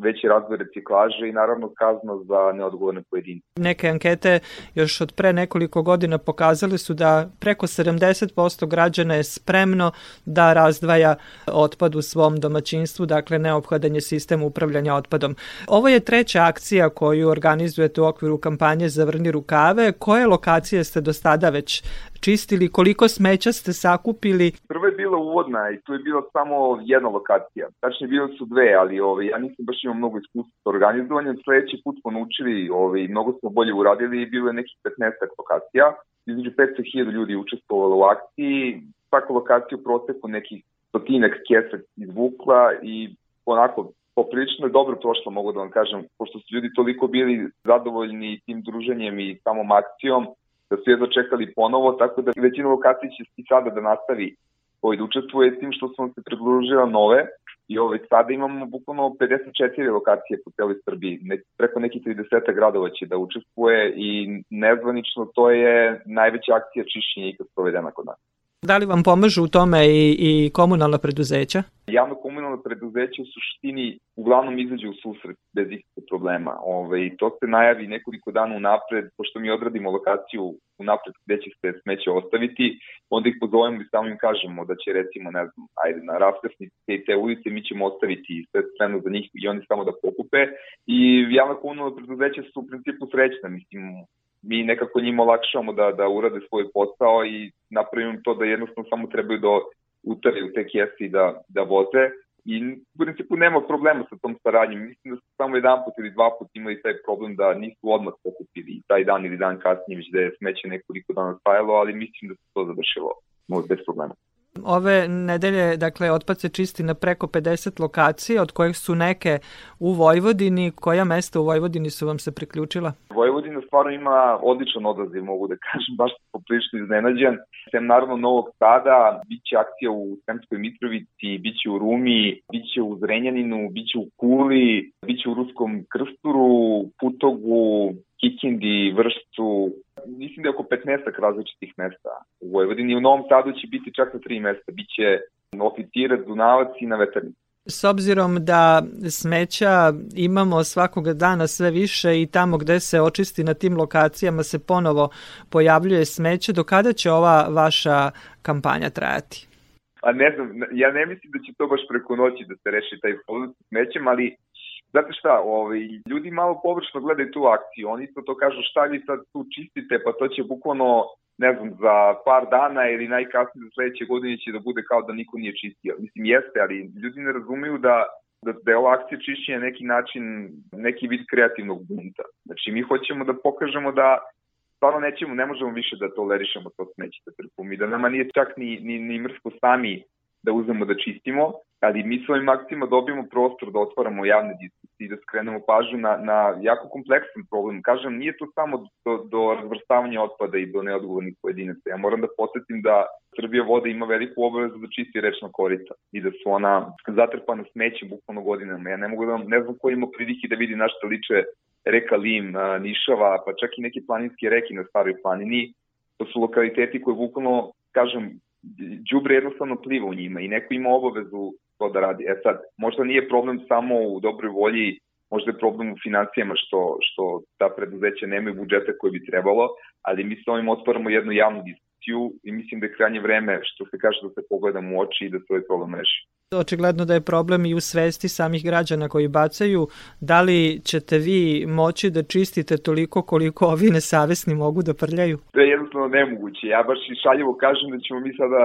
veći razvoj reciklaže i naravno kazna za neodgovorne pojedince. Neke ankete još od pre nekoliko godina pokazale su da preko 70% građana je spremno da razdvaja otpad u svom domaćinstvu, dakle neophodan je sistem upravljanja otpadom. Ovo je treća akcija koju organizujete u okviru kampanje Zavrni rukave. Koje lokacije ste do sada već čistili, koliko smeća ste sakupili? Prvo je bila uvodna i tu je bila samo jedna lokacija. Tačnije bilo su dve, ali ovaj, ja nisam baš imao mnogo iskustva sa organizovanjem. Sledeći put smo naučili, ovaj, mnogo smo bolje uradili i bilo je nekih 15 lokacija. Između 500.000 ljudi učestvovalo u akciji. Svaka lokacija u proteku nekih stotinak kesa izvukla i onako poprilično je dobro prošlo, mogu da vam kažem, pošto su ljudi toliko bili zadovoljni tim druženjem i samom akcijom, da su jedno čekali ponovo, tako da većina lokacija će i sada da nastavi ovaj, da učestvuje s tim što smo se predložila nove i ovaj, sada imamo bukvalno 54 lokacije po celoj Srbiji, ne, preko nekih 30 gradova će da učestvuje i nezvanično to je najveća akcija čišćenja ikad provedena kod nas. Da li vam pomažu u tome i, i komunalna preduzeća? Javno komunalno preduzeće u suštini uglavnom izađe u susret bez ikakve problema. Ove, ovaj, to se najavi nekoliko dana unapred, pošto mi odradimo lokaciju unapred gde će se smeće ostaviti, onda ih pozovemo i samo im kažemo da će recimo, ne znam, ajde, na raskrsnici i te ulice mi ćemo ostaviti sve spremno za njih i oni samo da pokupe. I javno komunalno preduzeće su u principu srećna, mislim, mi nekako njima olakšavamo da, da urade svoj posao i napravimo to da jednostavno samo trebaju da u te kese i da, da voze i u principu nema problema sa tom saradnjom. Mislim da su samo jedan put ili dva put imali taj problem da nisu odmah pokupili taj dan ili dan kasnije, već da je smeće nekoliko dana stajalo, ali mislim da se to završilo bez problema. Ove nedelje, dakle, otpad se čisti na preko 50 lokacija, od kojih su neke u Vojvodini. Koja mesta u Vojvodini su vam se priključila? Vojvodina stvarno ima odličan odaziv, mogu da kažem, baš sam poprilično iznenađen. Sem naravno Novog Sada, bit će akcija u Sremskoj Mitrovici, bit će u Rumi, bit će u Zrenjaninu, bit će u Kuli, bit će u Ruskom Krsturu, Putogu, Kikindi, Vršcu, mislim da je oko 15 različitih mesta u Vojvodini. U Novom Sadu će biti čak na tri mesta. Biće oficirac, Dunavac i na veternici. S obzirom da smeća imamo svakoga dana sve više i tamo gde se očisti na tim lokacijama se ponovo pojavljuje smeće, do kada će ova vaša kampanja trajati? A ne znam, ja ne mislim da će to baš preko noći da se reši taj problem sa smećem, ali Znate šta, ovaj, ljudi malo površno gledaju tu akciju, oni isto to kažu šta vi sad tu čistite, pa to će bukvalno, ne znam, za par dana ili najkasnije za sledeće godine će da bude kao da niko nije čistio. Mislim, jeste, ali ljudi ne razumeju da da, da je ova akcija čišćenja neki način, neki vid kreativnog bunta. Znači, mi hoćemo da pokažemo da stvarno nećemo, ne možemo više da tolerišemo to smeće da trpimo i da nama nije čak ni, ni, ni mrsko sami da uzmemo da čistimo, ali mi svojim akcijama dobijemo prostor da otvaramo javne i da skrenemo pažnju na, na jako kompleksan problem. Kažem, nije to samo do, do razvrstavanja otpada i do neodgovornih pojedinaca. Ja moram da posetim da Srbija voda ima veliku obavezu da čisti rečna korita i da su ona zatrpana smećem bukvalno godinama. Ja ne mogu da ne znam ko ima prilike da vidi našto liče reka Lim, Nišava, pa čak i neke planinske reke na staroj planini. To su lokaliteti koje bukvalno, kažem, đubre jednostavno pliva u njima i neko ima obavezu to da radi. E sad, možda nije problem samo u dobroj volji, možda je problem u financijama što, što ta preduzeća nemaju budžeta koje bi trebalo, ali mi s ovim otvaramo jednu javnu diskusiju i mislim da je krajnje vreme što se kaže da se pogledamo u oči i da se ovaj problem reši. Očigledno da je problem i u svesti samih građana koji bacaju. Da li ćete vi moći da čistite toliko koliko ovi nesavesni mogu da prljaju? To je jednostavno nemoguće. Ja baš i šaljivo kažem da ćemo mi sada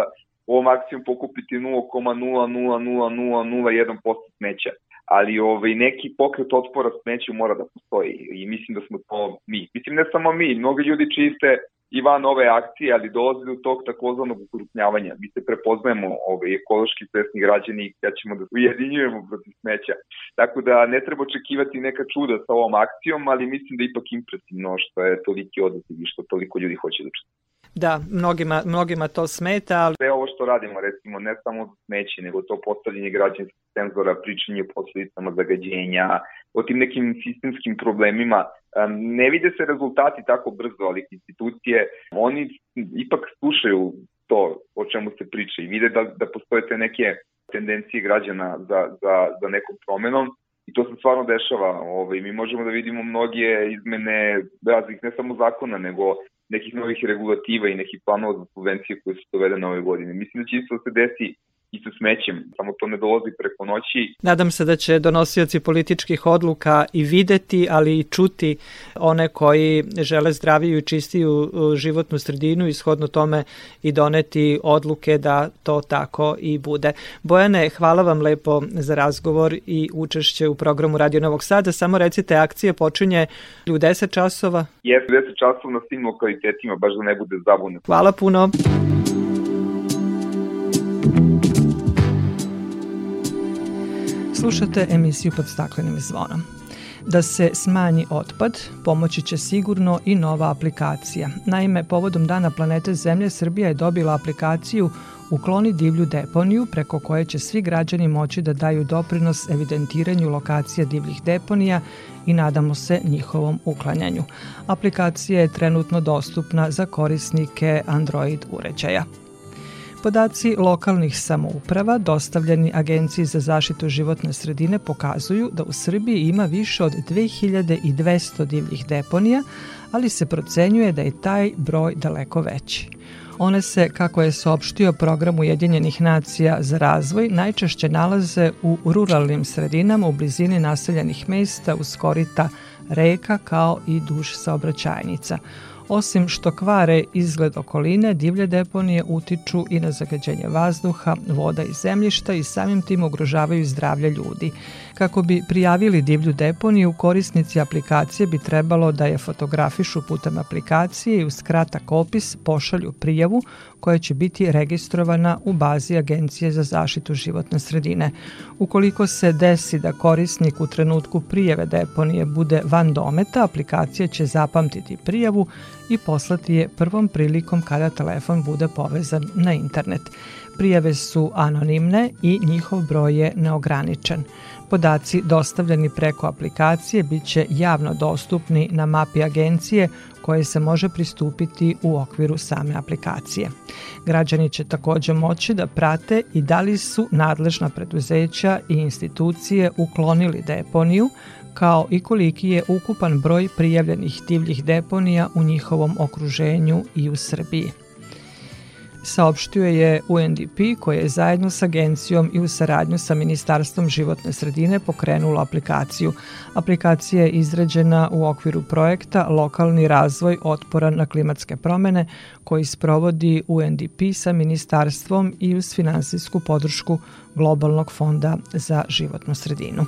ovom akcijom pokupiti 0,00001% smeća. Ali ovaj, neki pokret otpora smeću mora da postoji i mislim da smo to mi. Mislim ne samo mi, mnogi ljudi čiste i van ove akcije, ali dolazi do tog takozvanog ukrupnjavanja. Mi se prepoznajemo ove, ekološki svesni građani i ja ćemo da ujedinjujemo protiv smeća. Tako da ne treba očekivati neka čuda sa ovom akcijom, ali mislim da ipak impresivno što je toliki odaziv i što toliko ljudi hoće da čuti. Da, mnogima, mnogima to smeta. Ali... Sve ovo što radimo, recimo, ne samo smeće, nego to postavljanje građanskih senzora, pričanje posledicama zagađenja, o tim nekim sistemskim problemima, ne vide se rezultati tako brzo, ali institucije, oni ipak slušaju to o čemu se priča i vide da, da postoje te neke tendencije građana za, za, za nekom promenom i to se stvarno dešava. Ovaj, mi možemo da vidimo mnoge izmene raznih ne samo zakona, nego nekih novih regulativa i nekih planova za subvencije koje su dovedene ove godine. Mislim da će isto da se desi i sa smećem, samo to ne dolazi preko noći. Nadam se da će donosioci političkih odluka i videti, ali i čuti one koji žele zdraviju i čistiju životnu sredinu i shodno tome i doneti odluke da to tako i bude. Bojane, hvala vam lepo za razgovor i učešće u programu Radio Novog Sada. Samo recite, akcije počinje u 10 časova? Jeste, 10 časova na svim lokalitetima, baš da ne bude zabune. Hvala puno. Slušate emisiju pod staklenim zvonom. Da se smanji otpad, pomoći će sigurno i nova aplikacija. Naime, povodom Dana planete Zemlje Srbija je dobila aplikaciju ukloni divlju deponiju preko koje će svi građani moći da daju doprinos evidentiranju lokacija divljih deponija i nadamo se njihovom uklanjanju. Aplikacija je trenutno dostupna za korisnike Android uređaja. Podaci lokalnih samouprava dostavljeni Agenciji za zaštitu životne sredine pokazuju da u Srbiji ima više od 2200 divljih deponija, ali se procenjuje da je taj broj daleko veći. One se, kako je saopštio program Ujedinjenih nacija za razvoj, najčešće nalaze u ruralnim sredinama u blizini naseljenih mesta uz korita reka kao i duž saobraćajnica. Osim što kvare izgled okoline, divlje deponije utiču i na zagađenje vazduha, voda i zemljišta i samim tim ugrožavaju zdravlje ljudi. Kako bi prijavili divlju deponiju, korisnici aplikacije bi trebalo da je fotografišu putem aplikacije i uz kratak opis pošalju prijavu koja će biti registrovana u bazi Agencije za zaštitu životne sredine. Ukoliko se desi da korisnik u trenutku prijeve deponije bude van dometa, aplikacija će zapamtiti prijavu i poslati je prvom prilikom kada telefon bude povezan na internet. Prijave su anonimne i njihov broj je neograničen. Podaci dostavljeni preko aplikacije biće javno dostupni na mapi agencije koje se može pristupiti u okviru same aplikacije. Građani će takođe moći da prate i da li su nadležna preduzeća i institucije uklonili deponiju, kao i koliki je ukupan broj prijavljenih divljih deponija u njihovom okruženju i u Srbiji saopštio je UNDP koji je zajedno sa agencijom i u saradnju sa Ministarstvom životne sredine pokrenula aplikaciju. Aplikacija je izrađena u okviru projekta Lokalni razvoj otpora na klimatske promene koji sprovodi UNDP sa Ministarstvom i uz finansijsku podršku Globalnog fonda za životnu sredinu.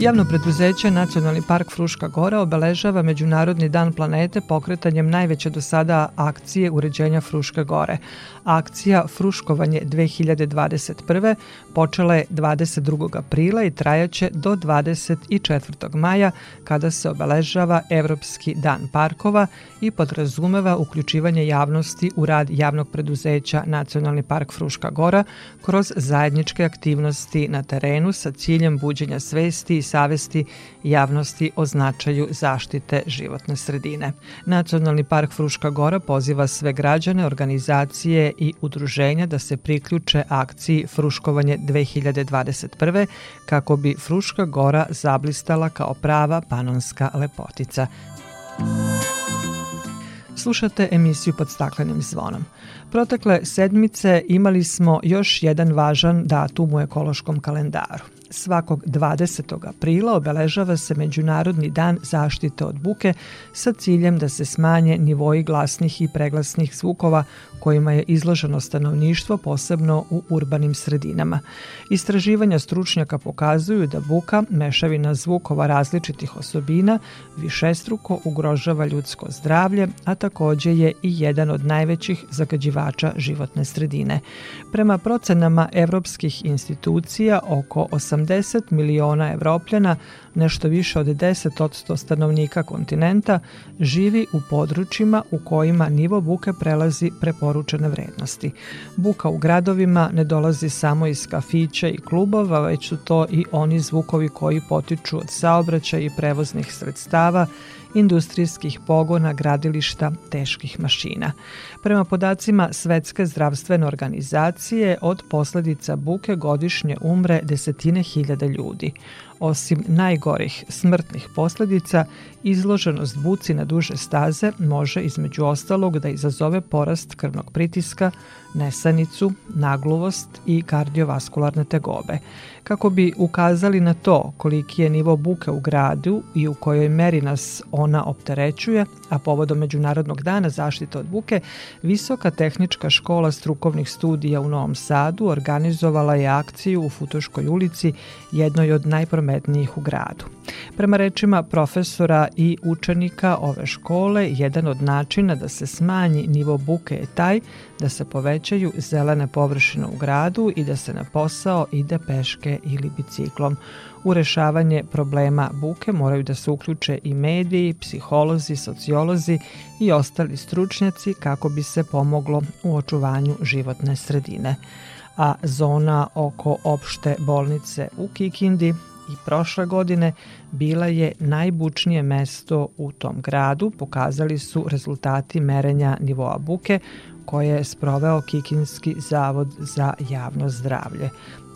Javno preduzeće Nacionalni park Fruška Gora obeležava Međunarodni dan planete pokretanjem najveće do sada akcije uređenja Fruške Gore. Akcija Fruškovanje 2021. počela je 22. aprila i trajaće do 24. maja kada se obeležava Evropski dan parkova i podrazumeva uključivanje javnosti u rad javnog preduzeća Nacionalni park Fruška Gora kroz zajedničke aktivnosti na terenu sa ciljem buđenja svesti i savesti javnosti o značaju zaštite životne sredine. Nacionalni park Fruška Gora poziva sve građane, organizacije i udruženja da se priključe akciji Fruškovanje 2021. kako bi Fruška Gora zablistala kao prava panonska lepotica. Slušate emisiju pod staklenim zvonom. Protekle sedmice imali smo još jedan važan datum u ekološkom kalendaru – Svakog 20. aprila obeležava se Međunarodni dan zaštite od buke sa ciljem da se smanje nivoji glasnih i preglasnih zvukova kojima je izloženo stanovništvo posebno u urbanim sredinama. Istraživanja stručnjaka pokazuju da buka, mešavina zvukova različitih osobina, višestruko ugrožava ljudsko zdravlje, a takođe je i jedan od najvećih zagađivača životne sredine. Prema procenama evropskih institucija, oko 80 miliona evropljana nešto više od 10% stanovnika kontinenta živi u područjima u kojima nivo buke prelazi preporučene vrednosti. Buka u gradovima ne dolazi samo iz kafića i klubova, već su to i oni zvukovi koji potiču od saobraćaja i prevoznih sredstava, industrijskih pogona, gradilišta, teških mašina. Prema podacima Svetske zdravstvene organizacije, od posledica buke godišnje umre desetine hiljada ljudi. Osim najgorih smrtnih posledica, izloženost buci na duže staze može između ostalog da izazove porast krvnog pritiska, nesanicu, nagluvost i kardiovaskularne tegobe. Kako bi ukazali na to koliki je nivo buke u gradu i u kojoj meri nas ona opterećuje, a povodom Međunarodnog dana zaštite od buke, Visoka tehnička škola strukovnih studija u Novom Sadu organizovala je akciju u Futoškoj ulici, jednoj od najprometnijih u gradu. Prema rečima profesora i učenika ove škole, jedan od načina da se smanji nivo buke je taj da se povećaju zelene površine u gradu i da se na posao ide peške ili biciklom. U rešavanje problema buke moraju da se uključe i mediji, psiholozi, sociolozi i ostali stručnjaci kako bi se pomoglo u očuvanju životne sredine. A zona oko opšte bolnice u Kikindi i prošle godine bila je najbučnije mesto u tom gradu, pokazali su rezultati merenja nivoa buke koje je sproveo Kikinski zavod za javno zdravlje.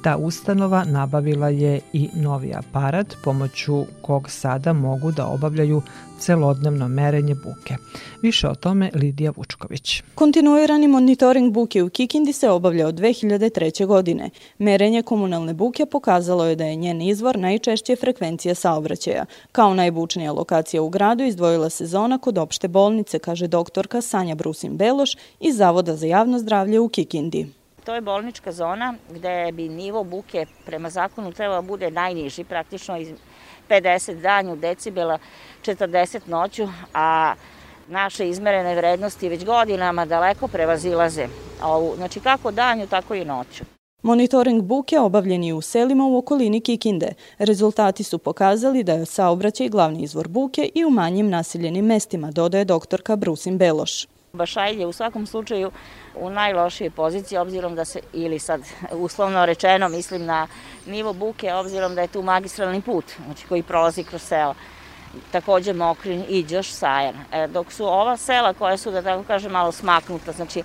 Ta ustanova nabavila je i novi aparat pomoću kog sada mogu da obavljaju celodnevno merenje buke. Više o tome Lidija Vučković. Kontinuirani monitoring buke u Kikindi se obavlja od 2003. godine. Merenje komunalne buke pokazalo je da je njen izvor najčešće frekvencija saobraćaja. Kao najbučnija lokacija u gradu izdvojila se zona kod opšte bolnice, kaže doktorka Sanja Brusin Beloš iz Zavoda za javno zdravlje u Kikindi. To je bolnička zona gde bi nivo buke prema zakonu trebalo da bude najniži, praktično 50 danju decibela, 40 noću, a naše izmerene vrednosti već godinama daleko prevazilaze ovu, znači kako danju, tako i noću. Monitoring buke obavljen je u selima u okolini Kikinde. Rezultati su pokazali da je saobraćaj glavni izvor buke i u manjim naseljenim mestima, dodaje doktorka Brusin Beloš. Bašajlj je u svakom slučaju u najlošijoj poziciji, obzirom da se, ili sad uslovno rečeno, mislim na nivo buke, obzirom da je tu magistralni put, znači koji prolazi kroz selo takođe Mokrin i Đoš Sajan. E, dok su ova sela koja su, da tako kažem, malo smaknuta, znači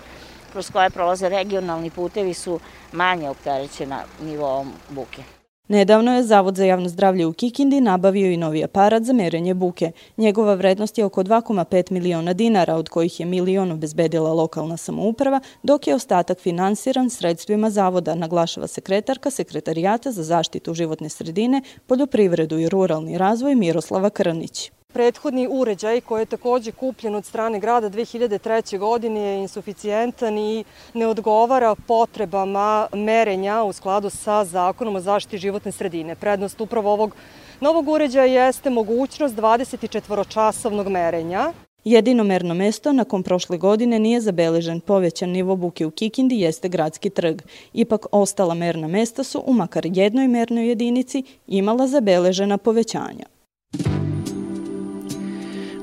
kroz koje prolaze regionalni putevi su manje opterećena nivoom buke. Nedavno je Zavod za javno zdravlje u Kikindi nabavio i novi aparat za merenje buke. Njegova vrednost je oko 2,5 miliona dinara, od kojih je milion obezbedila lokalna samouprava, dok je ostatak finansiran sredstvima Zavoda, naglašava sekretarka Sekretarijata za zaštitu životne sredine, poljoprivredu i ruralni razvoj Miroslava Krnić. Prethodni uređaj koji je takođe kupljen od strane grada 2003. godine je insuficijentan i ne odgovara potrebama merenja u skladu sa zakonom o zaštiti životne sredine. Prednost upravo ovog novog uređaja jeste mogućnost 24-časovnog merenja. Jedino merno mesto nakon prošle godine nije zabeležen povećan nivo buke u Kikindi jeste gradski trg. Ipak ostala merna mesta su u makar jednoj mernoj jedinici imala zabeležena povećanja.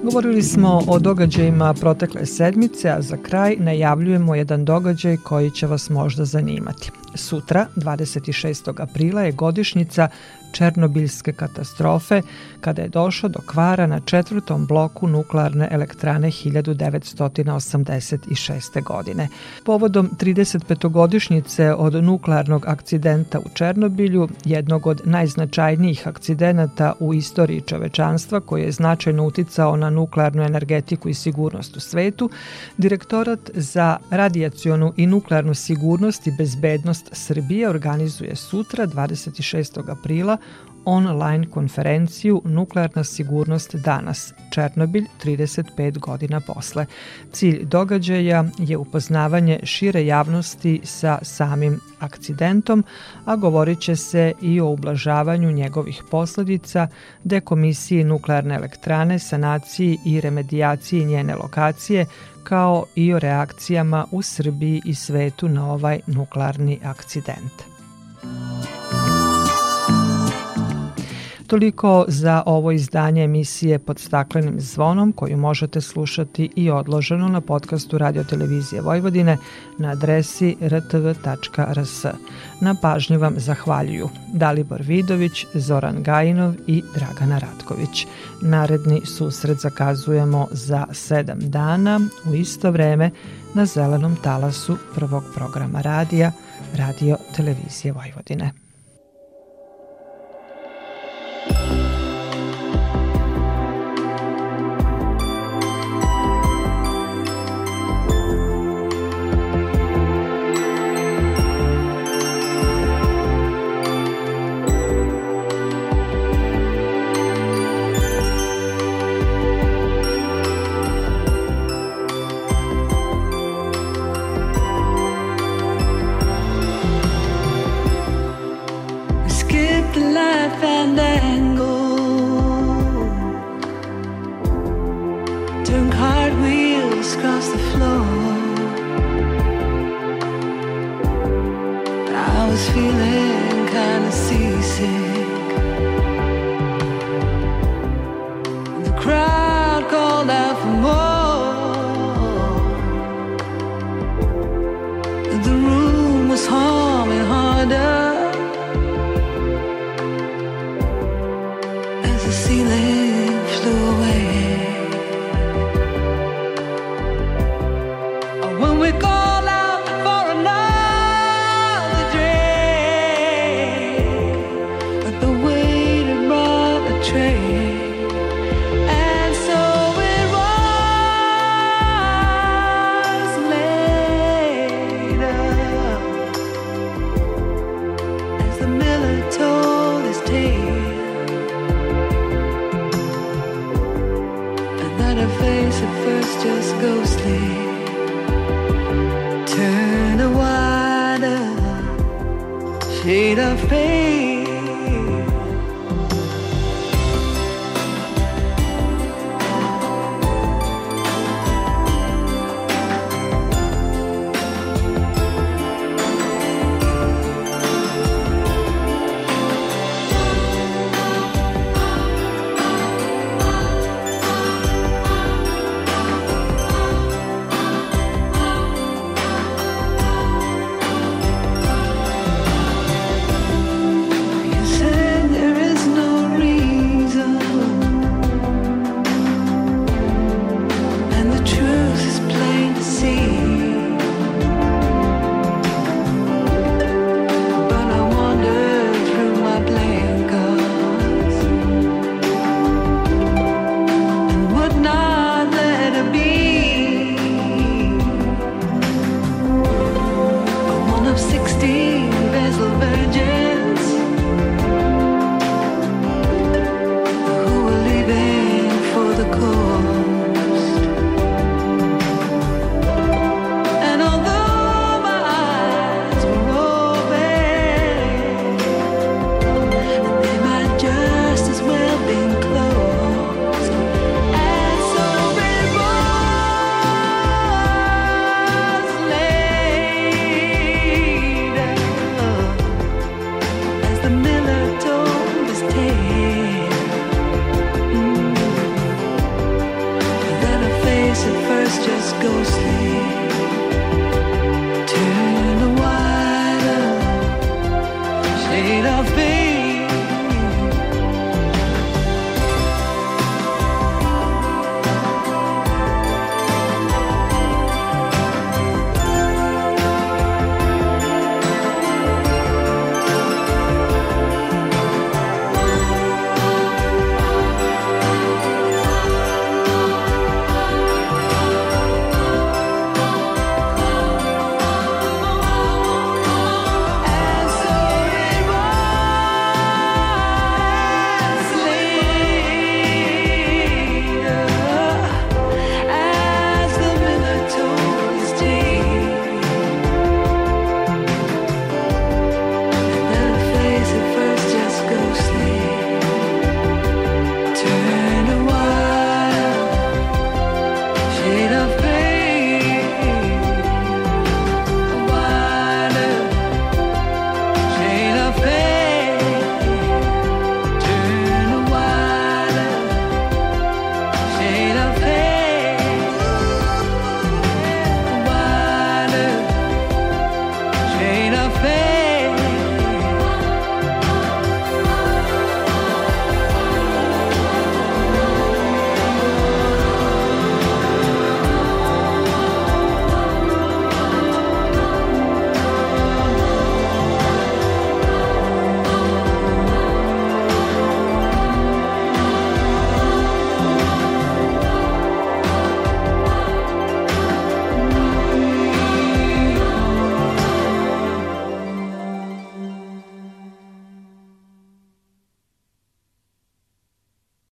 Govorili smo o događajima protekle sedmice, a za kraj najavljujemo jedan događaj koji će vas možda zanimati. Sutra, 26. aprila, je godišnjica Černobiljske katastrofe kada je došlo do kvara na četvrtom bloku nuklearne elektrane 1986. godine. Povodom 35. od nuklearnog akcidenta u Černobilju, jednog od najznačajnijih akcidenata u istoriji čovečanstva koji je značajno uticao na nuklearnu energetiku i sigurnost u svetu, Direktorat za radijacionu i nuklearnu sigurnost i bezbednost Srbije organizuje sutra 26. aprila online konferenciju Nuklearna sigurnost danas, Černobilj 35 godina posle. Cilj događaja je upoznavanje šire javnosti sa samim akcidentom, a govorit će se i o ublažavanju njegovih posledica, dekomisiji nuklearne elektrane, sanaciji i remedijaciji njene lokacije, kao i o reakcijama u Srbiji i svetu na ovaj nuklearni akcident. Toliko za ovo izdanje emisije pod staklenim zvonom koju možete slušati i odloženo na podcastu Radio Televizije Vojvodine na adresi rtv.rs. Na pažnju vam zahvaljuju Dalibor Vidović, Zoran Gajinov i Dragana Ratković. Naredni susret zakazujemo za sedam dana u isto vreme na zelenom talasu prvog programa radija Radio Televizije Vojvodine. made of faith.